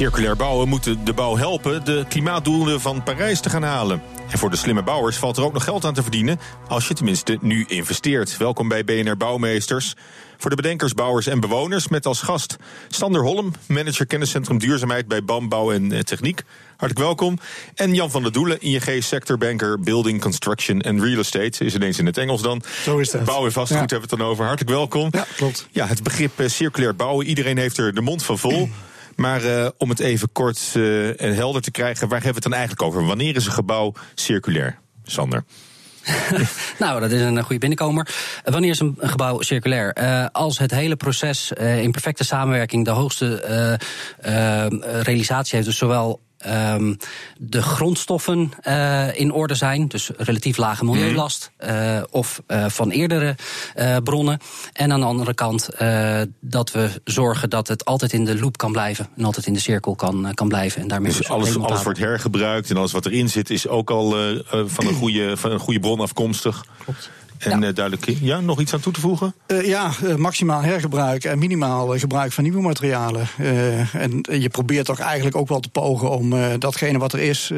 Circulair bouwen moet de bouw helpen de klimaatdoelen van Parijs te gaan halen. En voor de slimme bouwers valt er ook nog geld aan te verdienen als je tenminste nu investeert. Welkom bij BNR Bouwmeesters. Voor de bedenkers, bouwers en bewoners met als gast Sander Holm, manager kenniscentrum duurzaamheid bij BAM Bouw en eh, Techniek. Hartelijk welkom. En Jan van der Doelen, ING sectorbanker Building, Construction en Real Estate. Is ineens in het Engels dan. Zo is het. Bouw en vastgoed Ja. hebben we het dan over. Hartelijk welkom. Ja, klopt. Ja, het begrip eh, circulair bouwen, iedereen heeft er de mond van vol. Maar eh, om het even kort eh, en helder te krijgen, waar hebben we het dan eigenlijk over? Wanneer is een gebouw circulair? Sander. Nou, dat is een goede binnenkomer. Eh, Wanneer is een gebouw circulair? Eh, als het hele proces eh, in perfecte samenwerking de hoogste eh, eh, realisatie heeft, dus zowel. Ehm, de grondstoffen eh, in orde zijn, dus relatief lage milieulast, eh, of eh, van eerdere bronnen. En aan de andere kant dat we zorgen dat het altijd in de loop kan blijven en altijd in de cirkel kan, kan blijven. En daarmee Dus alles, helemaal alles wordt hergebruikt en alles wat erin zit is ook al van, een goede, van een goede bron afkomstig. Klopt. En eh, duidelijk. Ja, nog iets aan toe te voegen? Eh, ja, eh, maximaal hergebruik en minimaal gebruik van nieuwe materialen. En je probeert toch eigenlijk ook wel te pogen om datgene wat er is,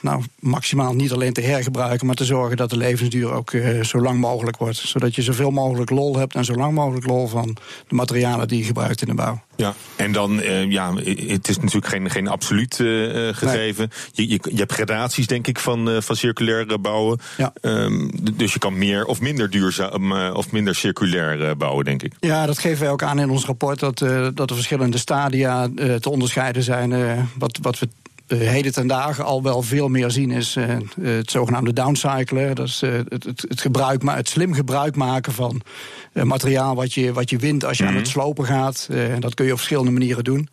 nou, maximaal niet alleen te hergebruiken, maar te zorgen dat de levensduur ook zo lang mogelijk wordt. Zodat je zoveel mogelijk lol hebt en zo lang mogelijk lol van de materialen die je gebruikt in de bouw. Ja, en dan, eh, ja, het is natuurlijk geen, geen absoluut eh, eh, gegeven. Je, je, je hebt gradaties, denk ik, van, eh, van circulair bouwen. Ja. Ehm, dus je kan meer of minder duurzaam of minder circulair bouwen, denk ik. Ja, dat geven wij ook aan in ons rapport. Dat, dat er verschillende stadia te onderscheiden zijn. wat, wat we heden ten dagen al wel veel meer zien is eh, eh, het zogenaamde downcyclen. Dat is eh, het, het, het, gebruik, ma- het slim gebruik maken van eh, materiaal wat je, wat je wint als je aan het slopen gaat. Eh, dat kun je op verschillende manieren doen.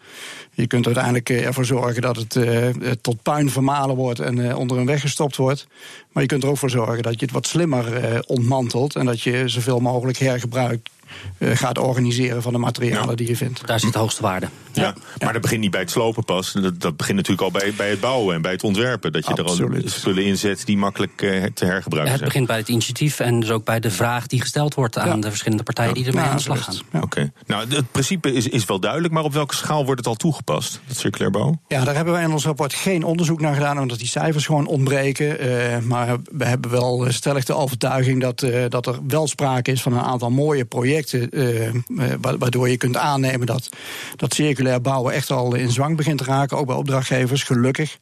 Je kunt uiteindelijk eh, ervoor zorgen dat het eh, eh, tot puin vermalen wordt en eh, onder een weg gestopt wordt. Maar je kunt er ook voor zorgen dat je het wat slimmer eh, ontmantelt en dat je zoveel mogelijk hergebruik eh, gaat organiseren van de materialen Ja. die je vindt. Daar zit de hoogste waarde. Ja. Maar dat begint niet bij het slopen pas. Dat, dat begint natuurlijk al bij, bij het bouwen en bij het ontwerpen. Dat je er al Absoluut. spullen in zet die makkelijk eh, te hergebruiken Het zijn. begint bij het initiatief en dus ook bij de vraag die gesteld wordt aan Ja. de verschillende partijen die ermee Ja, aan de slag gaan. het. Ja. Oké. Nou, het principe is, is wel duidelijk, maar op welke schaal wordt het al toegepast? Dat circulair bouwen? Ja, daar hebben wij in ons rapport geen onderzoek naar gedaan, omdat die cijfers gewoon ontbreken. Eh, maar we hebben wel stellig de overtuiging dat, eh, dat er wel sprake is van een aantal mooie projecten. Eh, eh, wa- waardoor je kunt aannemen dat, dat circulair bouwen echt al in zwang begint te raken, ook bij opdrachtgevers, gelukkig.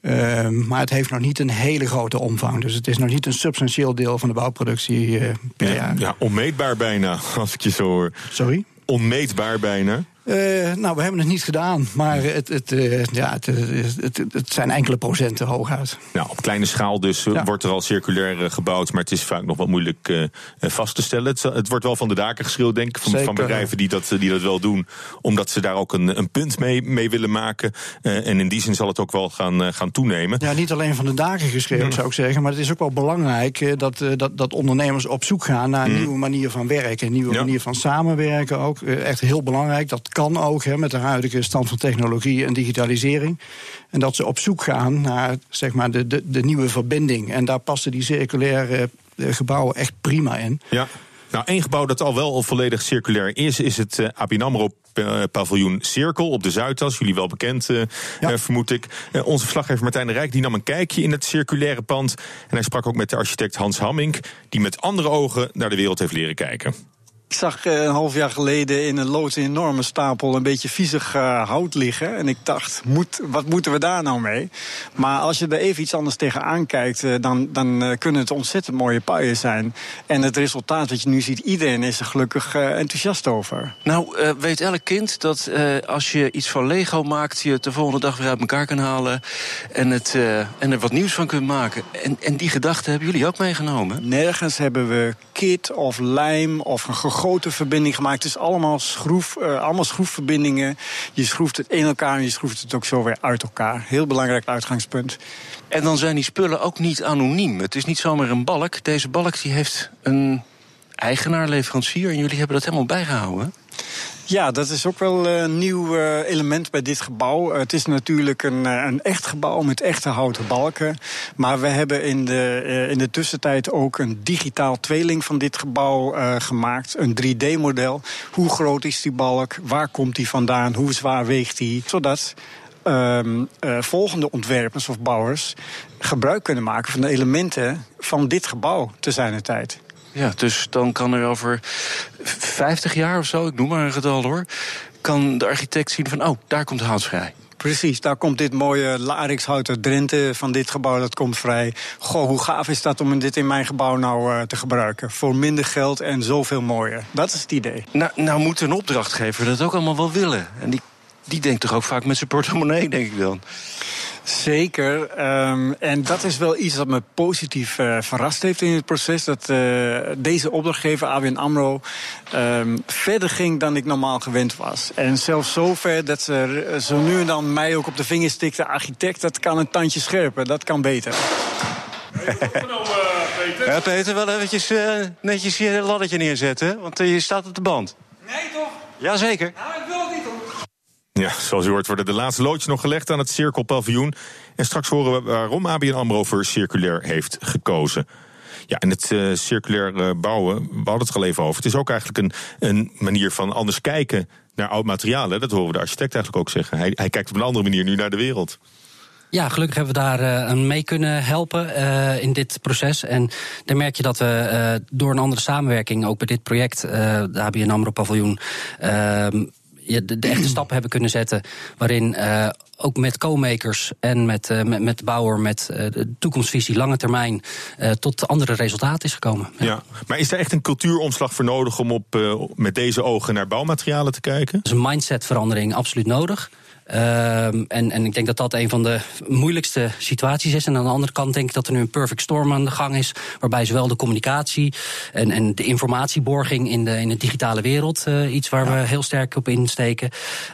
Eh, maar het heeft nog niet een hele grote omvang. Dus het is nog niet een substantieel deel van de bouwproductie eh, per jaar. ja, onmeetbaar bijna, als ik je zo hoor. Sorry? Onmeetbaar bijna. Eh, nou, we hebben het niet gedaan, maar het, het, eh, ja, het, het, het, zijn enkele procenten hooguit. Nou, op kleine schaal dus eh, Ja. wordt er al circulair eh, gebouwd, maar het is vaak nog wel moeilijk eh, eh, vast te stellen. Het, wordt wel van de daken geschreeuwd, denk ik, van, van bedrijven die dat, eh, die dat wel doen, omdat ze daar ook een, een punt mee, mee willen maken. Eh, en in die zin zal het ook wel gaan, eh, gaan toenemen. Ja, niet alleen van de daken geschreeuwd, zou ik zeggen. Maar het is ook wel belangrijk eh, dat, eh, dat, dat ondernemers op zoek gaan naar een nieuwe manier van werken. Een nieuwe Ja. manier van samenwerken ook. Eh, Echt heel belangrijk. Dat kan ook hè, met de huidige stand van technologie en digitalisering. En dat ze op zoek gaan naar zeg maar, de, de, de nieuwe verbinding. En daar passen die circulaire eh, gebouwen echt prima in. Ja. Nou, één gebouw dat al wel volledig circulair is, is het eh ABN AMRO eh, paviljoen Cirkel op de Zuidas. Jullie wel bekend, Ja. vermoed ik. Onze verslaggever Martijn de Rijk die nam een kijkje in het circulaire pand. En hij sprak ook met de architect Hans Hammink... die met andere ogen naar de wereld heeft leren kijken. Ik zag eh, een half jaar geleden in een loods een enorme stapel een beetje viezig uh, hout liggen. En ik dacht, moet, wat moeten we daar nou mee? Maar als je er even iets anders tegenaan kijkt, uh, dan, dan kunnen het ontzettend mooie puien zijn. En het resultaat wat je nu ziet, iedereen is er gelukkig enthousiast over. Nou, weet elk kind dat als je iets van Lego maakt, je het de volgende dag weer uit elkaar kan halen. En, het, en er wat nieuws van kunt maken. En, en die gedachten hebben jullie ook meegenomen? Nergens hebben we kit of lijm of een grote verbinding gemaakt. Het is allemaal, schroef, uh, allemaal schroefverbindingen. Je schroeft het in elkaar en je schroeft het ook zo weer uit elkaar. Heel belangrijk uitgangspunt. En dan zijn die spullen ook niet anoniem. Het is niet zomaar een balk. Deze balk die heeft een eigenaar, leverancier. En jullie hebben dat helemaal bijgehouden. Ja, dat is ook wel een nieuw eh, element bij dit gebouw. Het is natuurlijk een, eh, een echt gebouw met echte houten balken. Maar we hebben in de, eh, in de tussentijd ook een digitaal tweeling van dit gebouw gemaakt. Een 3D-model. Hoe groot is die balk? Waar komt die vandaan? Hoe zwaar weegt die? Zodat uh, volgende ontwerpers of bouwers gebruik kunnen maken van de elementen van dit gebouw te zijn tijd. Ja, dus dan kan er over 50 jaar of zo, ik noem maar een getal hoor, kan de architect zien van, oh, daar komt hout vrij. Precies, daar komt dit mooie larixhout uit Drenthe van dit gebouw, dat komt vrij. Goh, hoe gaaf is dat om dit in mijn gebouw nou uh, te gebruiken? Voor minder geld en zoveel mooier. Dat is het idee. Nou, nou moet een opdrachtgever dat ook allemaal wel willen. En die, die denkt toch ook vaak met zijn portemonnee, denk ik dan. Zeker. Um, en dat is wel iets dat me positief uh, verrast heeft in het proces. Dat uh, deze opdrachtgever, ABN AMRO, um, verder ging dan ik normaal gewend was. En zelfs zover dat ze zo nu en dan mij ook op de vinger stikte... architect, dat kan een tandje scherper, dat kan beter. Ja, Peter, wel eventjes uh, netjes je laddertje neerzetten, want je staat op de band. Nee, toch? Jazeker. Nou, ik wil het niet, hoor. Ja, zoals u hoort worden de laatste loodjes nog gelegd aan het Cirkelpaviljoen. En straks horen we waarom ABN AMRO voor circulair heeft gekozen. Ja, en het uh, circulair uh, bouwen, we hadden het er al even over. Het is ook eigenlijk een, een manier van anders kijken naar oud materialen. Dat horen we de architect eigenlijk ook zeggen. Hij, hij kijkt op een andere manier nu naar de wereld. Ja, gelukkig hebben we daar uh, mee kunnen helpen in dit proces. En daar merk je dat we door een andere samenwerking, ook bij dit project, de ABN AMRO Paviljoen, ehm, de, de, echte stappen hebben kunnen zetten. Waarin uh, ook met co-makers en met, uh, met, met de bouwer, met uh, de toekomstvisie, lange termijn, tot andere resultaten is gekomen. Ja. ja. maar is er echt een cultuuromslag voor nodig om op, met deze ogen naar bouwmaterialen te kijken? is een mindsetverandering absoluut nodig. Um, en, en ik denk dat dat een van de moeilijkste situaties is. En aan de andere kant denk ik dat er nu een perfect storm aan de gang is. Waarbij zowel de communicatie en, en de informatieborging in de, in de digitale wereld. Uh, iets waar ja. we heel sterk op insteken.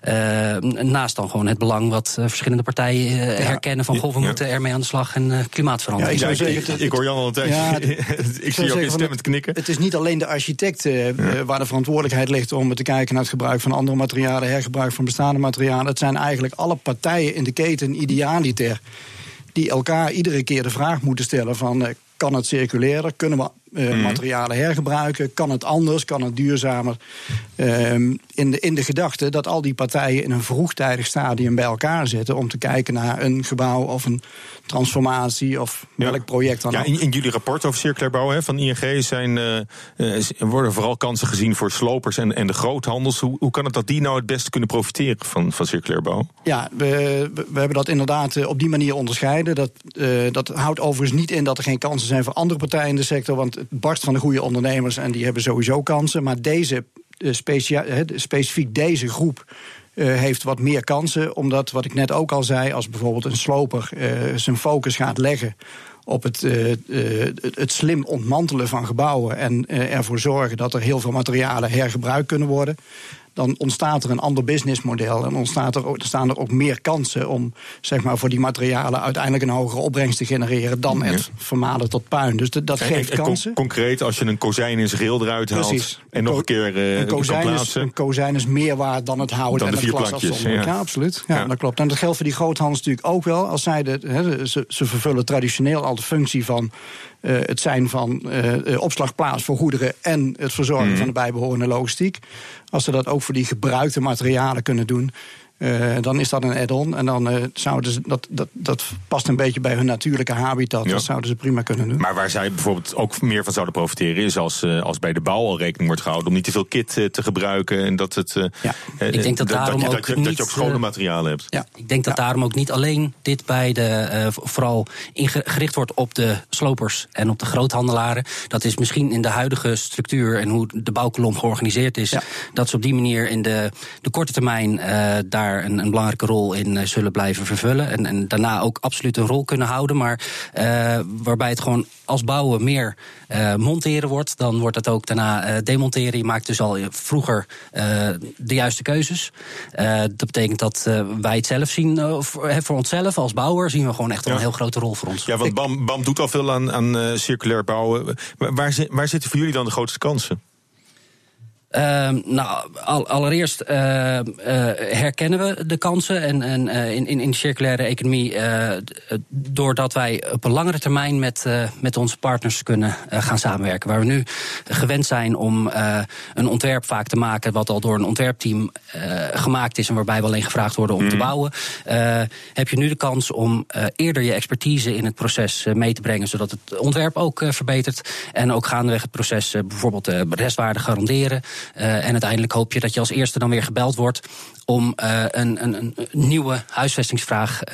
Uh, naast dan gewoon het belang wat uh, verschillende partijen ja. herkennen. Van goh, we moeten ermee aan de slag en klimaatverandering. Ja, ik, zeggen, ik, ik, hoor Jan al een tijdje. ik zie ook in stem knikken. Het is niet alleen de architect waar de verantwoordelijkheid ligt om te kijken naar het gebruik van andere materialen, hergebruik van bestaande materialen. Het zijn eigenlijk alle partijen in de keten idealiter die elkaar iedere keer de vraag moeten stellen van kan het circulairder, kunnen we uh, mm. materialen hergebruiken, kan het anders, kan het duurzamer. Um, in, de, in de gedachte dat al die partijen in een vroegtijdig stadium bij elkaar zitten om te kijken naar een gebouw of een transformatie of ja. welk project dan ja, ook. In, in, jullie rapport over circulair bouwen van ING zijn, uh, uh, worden vooral kansen gezien voor slopers en, en de groothandels. Hoe, hoe kan het dat die nou het beste kunnen profiteren van, van circulair bouw? Ja, we, we hebben dat inderdaad op die manier onderscheiden. Dat, uh, dat houdt overigens niet in dat er geen kansen zijn voor andere partijen in de sector, want barst van de goede ondernemers en die hebben sowieso kansen. Maar deze, specia, specifiek deze groep uh, heeft wat meer kansen. Omdat, wat ik net ook al zei, als bijvoorbeeld een sloper uh, zijn focus gaat leggen op het, het, slim ontmantelen van gebouwen en ervoor zorgen dat er heel veel materialen hergebruikt kunnen worden dan ontstaat er een ander businessmodel. En ontstaat er, staan er ook meer kansen om zeg maar, voor die materialen uiteindelijk een hogere opbrengst te genereren dan ja. het vermalen tot puin. Dus dat, geeft en, kansen. concreet, als je een kozijn in zijn geheel eruit haalt Precies. en nog een keer uh, een kozijn, is, een kozijn is meer waard dan het hout dan en de het vier glas ja. ja. absoluut. Ja, dat klopt. En dat geldt voor die groothandels natuurlijk ook wel. Als zij de, he, ze, ze vervullen traditioneel al de functie van het zijn van uh, opslagplaats voor goederen en het verzorgen mm. van de bijbehorende logistiek. Als ze dat ook voor die gebruikte materialen kunnen doen. Uh, dan is dat een add-on. En dan uh, zouden ze, dat, dat, dat past een beetje bij hun natuurlijke habitat. Ja. Dat zouden ze prima kunnen doen. Maar waar zij bijvoorbeeld ook meer van zouden profiteren, is als, uh, als bij de bouw al rekening wordt gehouden om niet te veel kit te gebruiken. En dat het. ja. ik denk dat, daarom dat, je, ook dat, niet, dat je ook schone materialen hebt. Ja. Ik denk dat daarom ook niet alleen dit bij de vooral gericht wordt op de slopers en op de groothandelaren. Dat is misschien in de huidige structuur en hoe de bouwkolom georganiseerd is, dat ze op die manier in de, de korte termijn daar een, een belangrijke rol in uh, zullen blijven vervullen. En, en, daarna ook absoluut een rol kunnen houden. Maar uh, waarbij het gewoon als bouwen meer uh, monteren wordt, dan wordt het ook daarna demonteren. Je maakt dus al vroeger de juiste keuzes. dat betekent dat wij het zelf zien, voor, voor onszelf als bouwer, zien we gewoon echt ja. een heel grote rol voor ons. Ja, want BAM, BAM doet al veel aan, aan circulair bouwen. Waar, waar zitten voor jullie dan de grootste kansen? Uh, nou, al, allereerst uh, uh, herkennen we de kansen en, en in, in, in de circulaire economie doordat wij op een langere termijn met, met onze partners kunnen gaan samenwerken. Waar we nu gewend zijn om een ontwerp vaak te maken wat al door een ontwerpteam gemaakt is en waarbij we alleen gevraagd worden om mm. te bouwen, heb je nu de kans om eerder je expertise in het proces mee te brengen, zodat het ontwerp ook verbetert en ook gaandeweg het proces bijvoorbeeld de restwaarde garanderen. Uh, en uiteindelijk hoop je dat je als eerste dan weer gebeld wordt om uh, een, een, een, nieuwe huisvestingsvraag uh,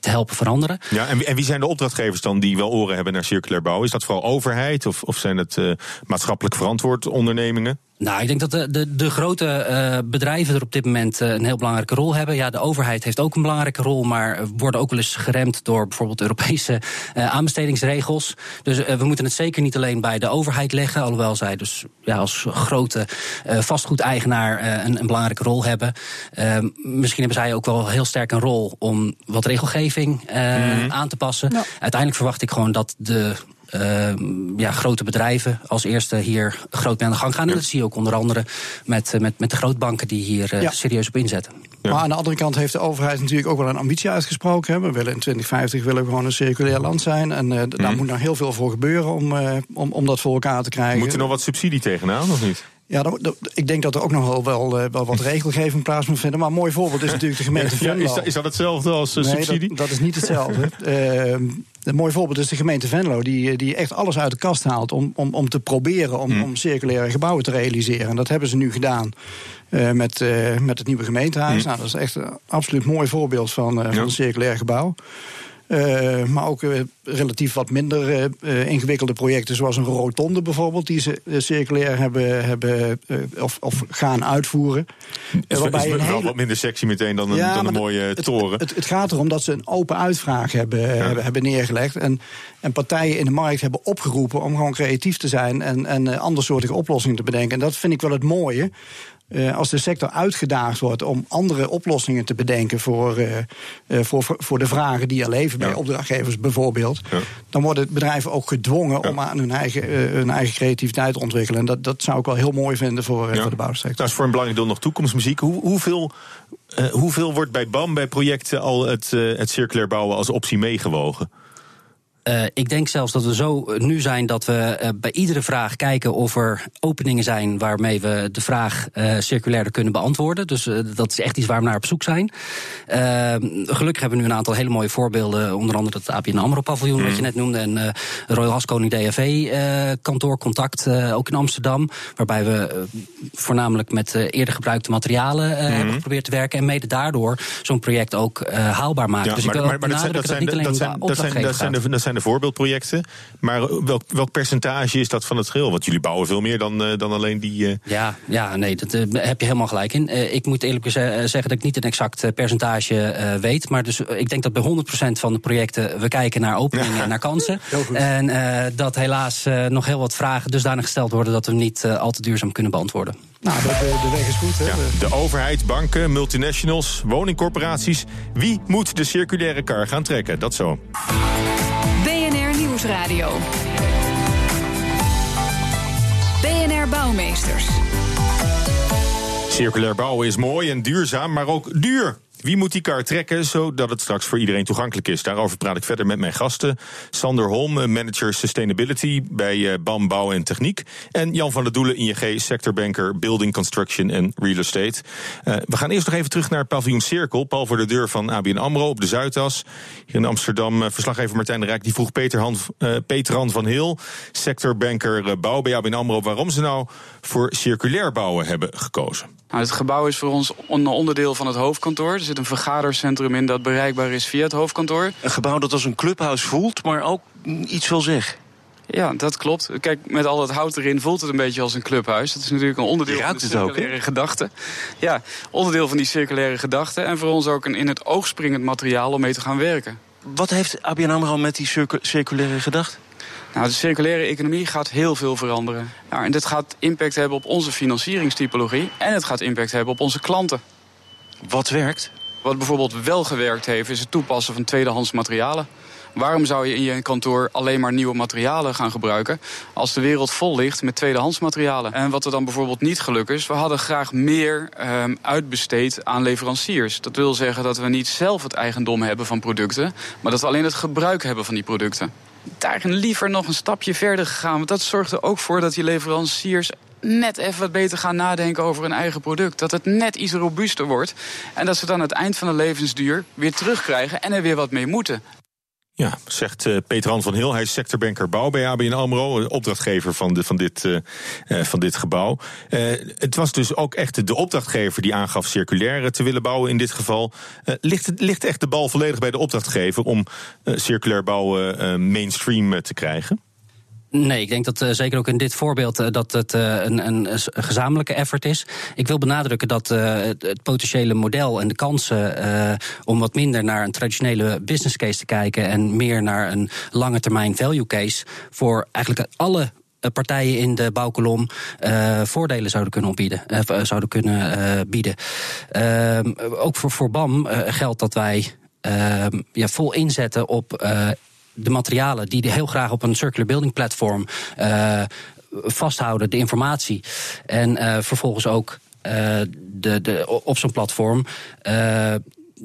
te helpen veranderen. Ja, en, en wie zijn de opdrachtgevers dan die wel oren hebben naar circulair bouw? Is dat vooral overheid of, of zijn het maatschappelijk verantwoord ondernemingen? Nou, ik denk dat de, de, de grote uh, bedrijven er op dit moment uh, een heel belangrijke rol hebben. Ja, de overheid heeft ook een belangrijke rol, maar worden ook wel eens geremd door bijvoorbeeld Europese uh, aanbestedingsregels. Dus we moeten het zeker niet alleen bij de overheid leggen, alhoewel zij dus ja, als grote vastgoedeigenaar een, een belangrijke rol hebben. Ehm, misschien hebben zij ook wel heel sterk een rol om wat regelgeving mm. aan te passen. Ja. Uiteindelijk verwacht ik gewoon dat de uh, ja, grote bedrijven als eerste hier groot mee aan de gang gaan. En dat zie je ook onder andere met, met, met de grootbanken die hier uh, ja. serieus op inzetten. Ja. Maar aan de andere kant heeft de overheid natuurlijk ook wel een ambitie uitgesproken. We willen in 2050 willen we gewoon een circulair land zijn. En uh, mm. daar moet nog heel veel voor gebeuren om, om, om dat voor elkaar te krijgen. Moet er nog wat subsidie tegenaan, of niet? Ja, dat, dat, ik denk dat er ook nog wel, wel, wel wat regelgeving plaats moet vinden. Maar een mooi voorbeeld is natuurlijk de gemeente Venlo. Ja, is, dat, is, dat, hetzelfde als uh, nee, subsidie? Dat, dat, is niet hetzelfde. uh, een mooi voorbeeld is de gemeente Venlo, die, die echt alles uit de kast haalt om, om, om te proberen om, mm. om circulaire gebouwen te realiseren. En dat hebben ze nu gedaan uh, met, uh, met het nieuwe gemeentehuis. Mm. Nou, dat is echt een absoluut mooi voorbeeld van, uh, ja. van een circulair gebouw. Uh, maar ook uh, relatief wat minder uh, ingewikkelde projecten, zoals een rotonde bijvoorbeeld, die ze circulair hebben, hebben of, of, gaan uitvoeren. Is, waarbij is, is hele... wat minder sexy meteen dan een, ja, dan een mooie het, toren. Het, het, het, gaat erom dat ze een open uitvraag hebben, ja. hebben, hebben, neergelegd. En, en partijen in de markt hebben opgeroepen om gewoon creatief te zijn en, en andersoortige oplossingen te bedenken. En dat vind ik wel het mooie. Uh, als de sector uitgedaagd wordt om andere oplossingen te bedenken voor, uh, uh, voor, voor de vragen die er leven bij ja. opdrachtgevers bijvoorbeeld, ja. dan worden bedrijven ook gedwongen ja. om aan hun eigen, hun eigen creativiteit te ontwikkelen. En dat, dat zou ik wel heel mooi vinden voor, voor de bouwsector. Dat is voor een belangrijk deel nog toekomstmuziek. Hoe, hoeveel, hoeveel wordt bij BAM bij projecten al het, het circulair bouwen als optie meegewogen? Uh, ik denk zelfs dat we zo nu zijn dat we uh, bij iedere vraag kijken of er openingen zijn waarmee we de vraag uh, circulairder kunnen beantwoorden. Dus dat is echt iets waar we naar op zoek zijn. gelukkig hebben we nu een aantal hele mooie voorbeelden, onder andere het ABN AMRO paviljoen mm. wat je net noemde en Royal Haskoning DFV kantoor contact ook in Amsterdam, waarbij we voornamelijk met eerder gebruikte materialen mm. hebben geprobeerd te werken en mede daardoor zo'n project ook haalbaar maken. Ja, dus maar, ik wil maar, maar dat, zijn, dat, zijn, dat, zijn, dat, zijn, dat, zijn, dat zijn de, dat zijn de voorbeeldprojecten. Maar welk, welk percentage is dat van het geheel? Want jullie bouwen veel meer dan, uh, dan alleen die. Uh... Ja, ja, nee, dat uh, heb je helemaal gelijk in. ik moet eerlijk zeggen dat ik niet een exact percentage weet. Maar dus, ik denk dat bij 100% van de projecten we kijken naar openingen en naar kansen. En dat helaas nog heel wat vragen dusdanig gesteld worden dat we niet al te duurzaam kunnen beantwoorden. Nou, de, de, weg is goed. Hè? Ja, de overheid, banken, multinationals, woningcorporaties. Wie moet de circulaire kar gaan trekken? Dat zo. Nieuwsradio. BNR Bouwmeesters. Circulair bouwen is mooi en duurzaam, maar ook duur. Wie moet die kar trekken zodat het straks voor iedereen toegankelijk is? Daarover praat ik verder met mijn gasten. Sander Holm, manager Sustainability bij BAM Bouw en Techniek. En Jan van der Doelen, ING sectorbanker Building Construction en Real Estate. we gaan eerst nog even terug naar Paviljoen Cirkel. Paul voor de deur van ABN AMRO op de Zuidas. Hier in Amsterdam, verslaggever Martijn de Rijk... die vroeg Peter, Han, Peter van Heel, sectorbanker Bouw bij ABN AMRO... waarom ze nou voor circulair bouwen hebben gekozen. Nou, het gebouw is voor ons een onderdeel van het hoofdkantoor. Er zit een vergadercentrum in dat bereikbaar is via het hoofdkantoor. Een gebouw dat als een clubhuis voelt, maar ook iets wil zeggen. Ja, dat klopt. Kijk, met al dat hout erin voelt het een beetje als een clubhuis. Dat is natuurlijk een onderdeel van de circulaire gedachte. Ja, onderdeel van die circulaire gedachte. En voor ons ook een in het oog springend materiaal om mee te gaan werken. Wat heeft ABN AMRO met die circulaire gedachte? Nou, de circulaire economie gaat heel veel veranderen. Nou, en dit gaat impact hebben op onze financieringstypologie en het gaat impact hebben op onze klanten. Wat werkt? Wat bijvoorbeeld wel gewerkt heeft, is het toepassen van tweedehands materialen. Waarom zou je in je kantoor alleen maar nieuwe materialen gaan gebruiken als de wereld vol ligt met tweedehands materialen? En wat er dan bijvoorbeeld niet gelukt is, we hadden graag meer um, uitbesteed aan leveranciers. Dat wil zeggen dat we niet zelf het eigendom hebben van producten, maar dat we alleen het gebruik hebben van die producten daarin liever nog een stapje verder gegaan. Want dat zorgt er ook voor dat die leveranciers net even wat beter gaan nadenken over hun eigen product. Dat het net iets robuuster wordt. En dat ze dan het eind van de levensduur weer terugkrijgen en er weer wat mee moeten. Ja, zegt uh, Peter Han van Heel. Hij is sectorbanker bouw bij ABN AMRO, opdrachtgever van, de, van, dit, uh, uh, van dit gebouw. het was dus ook echt de opdrachtgever die aangaf circulair te willen bouwen in dit geval. ligt, ligt echt de bal volledig bij de opdrachtgever om circulair bouwen mainstream te krijgen? Nee, ik denk dat uh, zeker ook in dit voorbeeld uh, dat het uh, een, een, gezamenlijke effort is. Ik wil benadrukken dat het, het, potentiële model en de kansen om wat minder naar een traditionele business case te kijken en meer naar een lange termijn value case voor eigenlijk alle partijen in de bouwkolom voordelen zouden kunnen opbieden, zouden kunnen bieden. Ehm, ook voor, voor BAM geldt dat wij ehm, ja, vol inzetten op de materialen die heel graag op een circular building platform uh, vasthouden, de informatie. En uh, vervolgens ook uh, de, de, op zo'n platform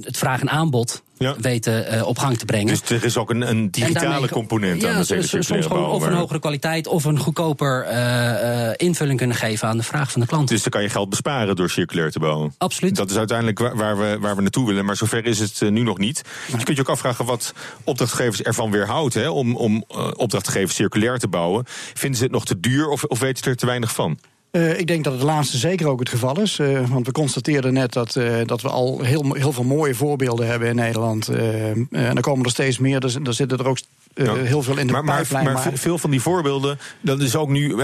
het vraag en aanbod ja. weten uh, op gang te brengen. Dus er is ook een, een digitale component ja, aan de soms gewoon of een hogere kwaliteit of een goedkoper uh, uh, invulling kunnen geven aan de vraag van de klant. Dus dan kan je geld besparen door circulair te bouwen. Absoluut. Dat is uiteindelijk waar, we, waar we naartoe willen, maar zover is het nu nog niet. Je kunt je ook afvragen wat opdrachtgevers ervan weerhoudt hè, om, om opdrachtgevers circulair te bouwen. Vinden ze het nog te duur of, of weten ze er te weinig van? Uh, ik denk dat het laatste zeker ook het geval is. Uh, want we constateerden net dat, uh, dat we al heel, heel veel mooie voorbeelden hebben in Nederland. en er komen er steeds meer. Dus, er zitten er ook ja. heel veel in de maar, maar, veel van die voorbeelden, dat is ook nu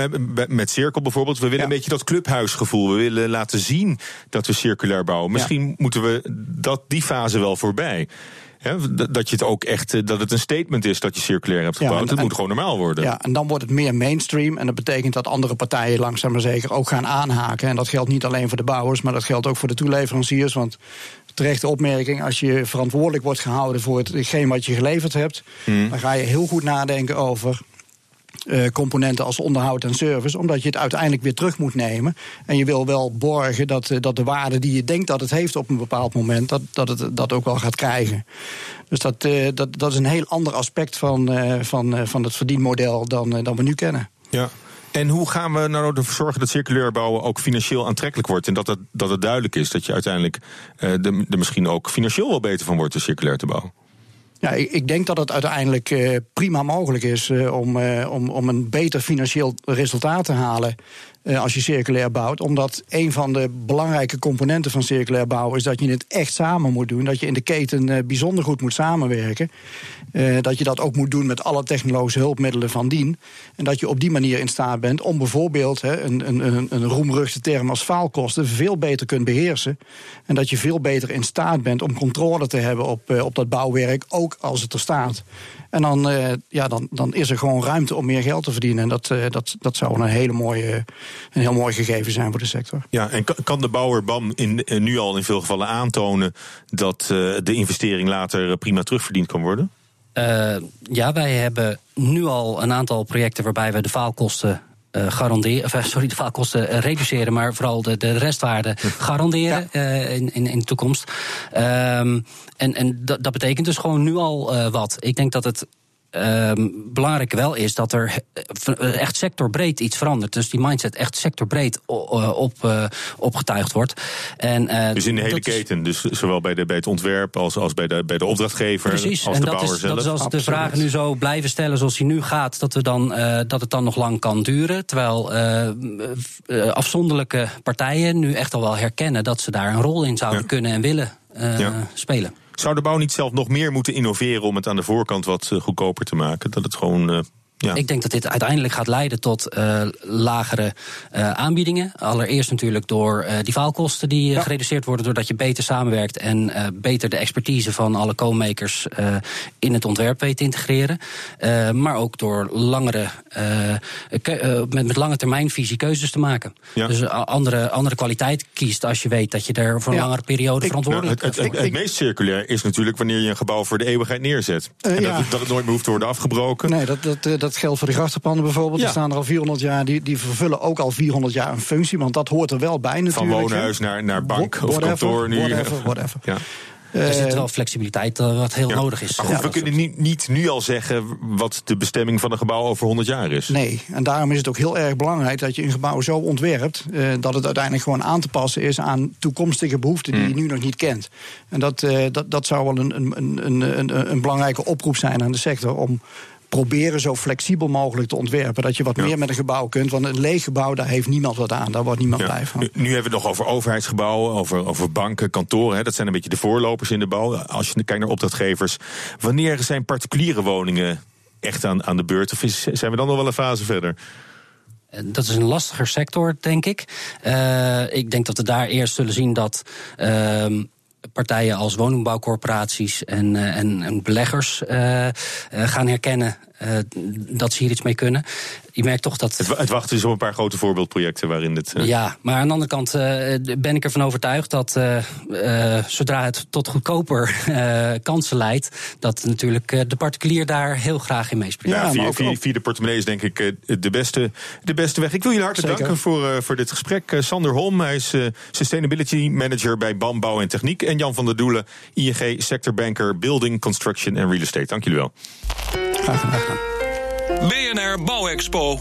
met Cirkel bijvoorbeeld. We willen ja. een beetje dat clubhuisgevoel. We willen laten zien dat we circulair bouwen. Misschien ja. moeten we dat, die fase wel voorbij dat je het ook echt, eh, dat het een statement is dat je circulair hebt gebouwd. Ja, het moet gewoon normaal worden. Ja, en dan wordt het meer mainstream. En dat betekent dat andere partijen langzaam maar zeker ook gaan aanhaken. En dat geldt niet alleen voor de bouwers, maar dat geldt ook voor de toeleveranciers. Want terechte opmerking, als je verantwoordelijk wordt gehouden voor hetgeen wat je geleverd hebt, hmm. dan ga je heel goed nadenken over uh, componenten als onderhoud en service, omdat je het uiteindelijk weer terug moet nemen. En je wil wel borgen dat, uh, dat de waarde die je denkt dat het heeft op een bepaald moment, dat, dat het dat ook wel gaat krijgen. Dus dat, uh, dat, dat is een heel ander aspect van, van, van het verdienmodel dan, dan we nu kennen. Ja. En hoe gaan we nou ervoor zorgen dat circulair bouwen ook financieel aantrekkelijk wordt? En dat het, dat het duidelijk is dat je uiteindelijk er misschien ook financieel wel beter van wordt, om circulair te bouwen? Ja, ik, denk dat het uiteindelijk uh, prima mogelijk is uh, om, uh, om, om een beter financieel resultaat te halen. Eh, als je circulair bouwt. Omdat een van de belangrijke componenten van circulair bouwen is dat je het echt samen moet doen. Dat je in de keten uh, bijzonder goed moet samenwerken. Uh, dat je dat ook moet doen met alle technologische hulpmiddelen van dien. En dat je op die manier in staat bent om bijvoorbeeld he, een, een, een roemruchte term als faalkosten veel beter kunt beheersen. En dat je veel beter in staat bent om controle te hebben op, op dat bouwwerk, ook als het er staat. En dan, ja, dan, dan is er gewoon ruimte om meer geld te verdienen. En dat, dat, dat zou een, hele mooie, een heel mooi gegeven zijn voor de sector. Ja, en kan de bouwer BAM in, eh, nu al in veel gevallen aantonen dat uh, de investering later prima terugverdiend kan worden? ja, wij hebben nu al een aantal projecten waarbij we de faalkosten uh, garanderen, of, sorry, de faalkosten uh, reduceren, maar vooral de, de restwaarde garanderen ja. in, in, in de toekomst. Um, en en dat, dat betekent dus gewoon nu al wat. Ik denk dat het um, belangrijk wel is dat er eh, echt sectorbreed iets verandert. Dus die mindset echt sectorbreed op, uh, opgetuigd wordt. En, uh, dus in de hele keten, dus zowel bij, de, bij het ontwerp als, als bij, de, bij de opdrachtgever Precies, als en de dat bouwer is, zelf. Dat is als Absoluut. de vragen nu zo blijven stellen zoals die nu gaat, dat, we dan, uh, dat het dan nog lang kan duren. Terwijl uh, afzonderlijke partijen nu echt al wel herkennen dat ze daar een rol in zouden ja. kunnen en willen ja. spelen. Zou de bouw niet zelf nog meer moeten innoveren om het aan de voorkant wat goedkoper te maken? Dat het gewoon. Ja. Ik denk dat dit uiteindelijk gaat leiden tot uh, lagere uh, aanbiedingen. Allereerst natuurlijk door uh, die faalkosten die ja. gereduceerd worden... doordat je beter samenwerkt en beter de expertise van alle co-makers... in het ontwerp weet te integreren. maar ook door langere, met, met lange termijnvisie keuzes te maken. Ja. Dus andere, andere kwaliteit kiest als je weet dat je er voor een langere periode ik, verantwoordelijk bent. Nou, het, het, het, meest circulair is natuurlijk wanneer je een gebouw voor de eeuwigheid neerzet. en dat, dat, het nooit meer hoeft te worden afgebroken. Nee, dat, dat, dat geldt voor de grachtenpanden bijvoorbeeld. Ja. Die staan er al 400 jaar. Die, die vervullen ook al 400 jaar een functie. Want dat hoort er wel bij natuurlijk. Van woonhuis naar, naar bank whatever, of kantoor nu. Whatever, whatever. Ja. Er zit wel flexibiliteit uh, wat heel ja. nodig is. Maar goed, we kunnen niet, niet, nu al zeggen wat de bestemming van een gebouw over 100 jaar is. Nee, en daarom is het ook heel erg belangrijk dat je een gebouw zo ontwerpt uh, dat het uiteindelijk gewoon aan te passen is aan toekomstige behoeften die mm. je nu nog niet kent. En dat, uh, dat, dat zou wel een, een, een, een, een belangrijke oproep zijn aan de sector om proberen zo flexibel mogelijk te ontwerpen. Dat je wat ja. meer met een gebouw kunt. Want een leeg gebouw, daar heeft niemand wat aan. Daar wordt niemand ja. blij van. Nu, nu, hebben we het nog over overheidsgebouwen, over, over banken, kantoren. Hè. Dat zijn een beetje de voorlopers in de bouw. Als je kijkt naar opdrachtgevers. Wanneer zijn particuliere woningen echt aan, aan de beurt? Of is, zijn we dan nog wel een fase verder? Dat is een lastiger sector, denk ik. Uh, ik denk dat we daar eerst zullen zien dat. Uh, partijen als woningbouwcorporaties en, uh, en, en beleggers uh, uh, gaan herkennen dat ze hier iets mee kunnen. Je merkt toch dat. Het, het wachten is op een paar grote voorbeeldprojecten waarin het. Ja, maar aan de andere kant ben ik ervan overtuigd dat zodra het tot goedkoper kansen leidt, dat natuurlijk de particulier daar heel graag in meespringt. Ja, via, via, via, de portemonnee is denk ik de beste, de beste weg. Ik wil jullie hartelijk danken voor, voor dit gesprek. Sander Holm, hij is Sustainability Manager bij BAM Bouw en Techniek. En Jan van der Doelen, ING Sectorbanker Building, Construction en Real Estate. Dank jullie wel. Graag gedaan. BNR Bouwexpo.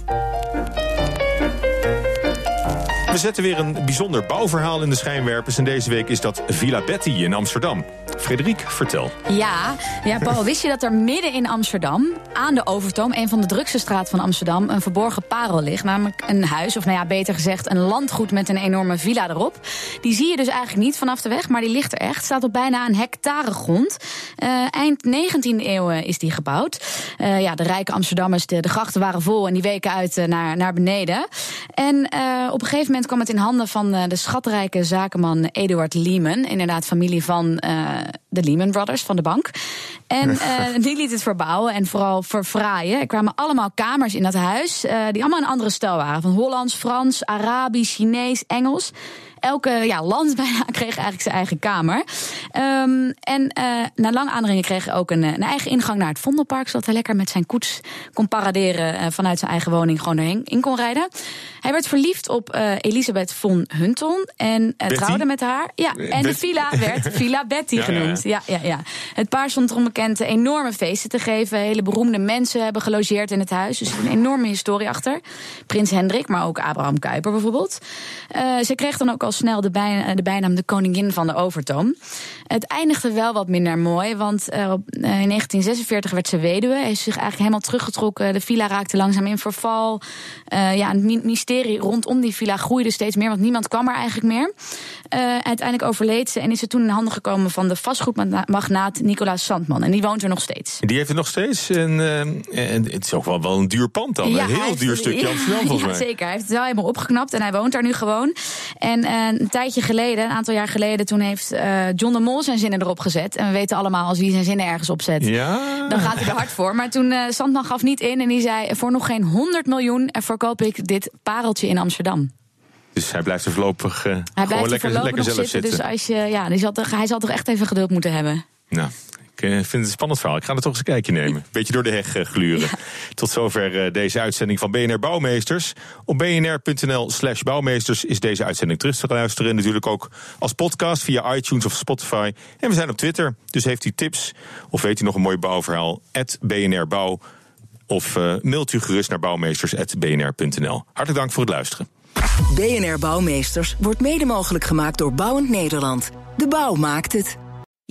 We zetten weer een bijzonder bouwverhaal in de schijnwerpers. En deze week is dat Villa Betty in Amsterdam. Frederik, vertel. Ja, ja, Paul, wist je dat er midden in Amsterdam, aan de Overtoom, een van de drukste straten van Amsterdam, een verborgen parel ligt? Namelijk een huis, of nou ja, beter gezegd, een landgoed met een enorme villa erop. Die zie je dus eigenlijk niet vanaf de weg, maar die ligt er echt. Staat op bijna een hectare grond. Uh, eind 19e eeuw is die gebouwd. Uh, ja, de rijke Amsterdammers, de, de, grachten waren vol en die weken uit naar, naar beneden. En op een gegeven moment kwam het in handen van de schatrijke zakenman Eduard Lehman. Inderdaad, familie van de Lehman Brothers van de bank. En uh, die liet het verbouwen en vooral verfraaien. Er kwamen allemaal kamers in dat huis, uh, die allemaal een andere stijl waren. Van Hollands, Frans, Arabisch, Chinees, Engels elke ja, land bijna kreeg eigenlijk zijn eigen kamer. Um, en uh, na lang aandringen kreeg hij ook een, een, eigen ingang naar het Vondelpark. Zodat hij lekker met zijn koets kon paraderen uh, vanuit zijn eigen woning gewoon erheen in kon rijden. Hij werd verliefd op uh, Elisabeth von Hunton en trouwde met haar. Ja, en de villa werd Villa Betty ja, genoemd. Ja. Ja, ja, Het paar stond erom bekend enorme feesten te geven. Hele beroemde mensen hebben gelogeerd in het huis. Dus er een enorme historie achter. Prins Hendrik, maar ook Abraham Kuyper bijvoorbeeld. ze kreeg dan ook al snel de, bij, de bijnaam de koningin van de Overtoom. Het eindigde wel wat minder mooi, want uh, in 1946 werd ze weduwe. Hij is zich eigenlijk helemaal teruggetrokken. De villa raakte langzaam in verval. Uh, ja, het mysterie rondom die villa groeide steeds meer, want niemand kwam er eigenlijk meer. Uh, uiteindelijk overleed ze en is ze toen in handen gekomen van de vastgoedmagnaat Nicolaas Sandman. En die woont er nog steeds. Die heeft er nog steeds. En, en het is ook wel, wel een duur pand dan. Ja, een heel duur stukje Amsterdam volgens ja, mij. Zeker, hij heeft het wel helemaal opgeknapt en hij woont daar nu gewoon. En een tijdje geleden, een aantal jaar geleden, toen heeft uh, John de Mol zijn zinnen erop gezet. En we weten allemaal, als hij zijn zinnen ergens opzet, ja. dan gaat hij er hard voor. Maar toen uh, Sandman gaf niet in en die zei: voor nog geen 100 miljoen verkoop ik dit pareltje in Amsterdam. Dus hij blijft er voorlopig uh, hij blijft lekker, voorlopig lekker zelf zitten, zitten. Dus als je, ja, die zal toch, hij zal toch echt even geduld moeten hebben. Nou, eh, vind het een spannend verhaal. Ik ga er toch eens een kijkje nemen. Beetje door de heg eh, gluren. Tot zover eh, deze uitzending van BNR Bouwmeesters. Op bnr.nl slash bouwmeesters is deze uitzending terug te luisteren. Natuurlijk ook als podcast via iTunes of Spotify. En we zijn op Twitter. Dus heeft u tips of weet u nog een mooi bouwverhaal? BNR Bouw. Of uh, mailt u gerust naar bouwmeesters.bnr.nl. Hartelijk dank voor het luisteren. BNR Bouwmeesters wordt mede mogelijk gemaakt door Bouwend Nederland. De bouw maakt het.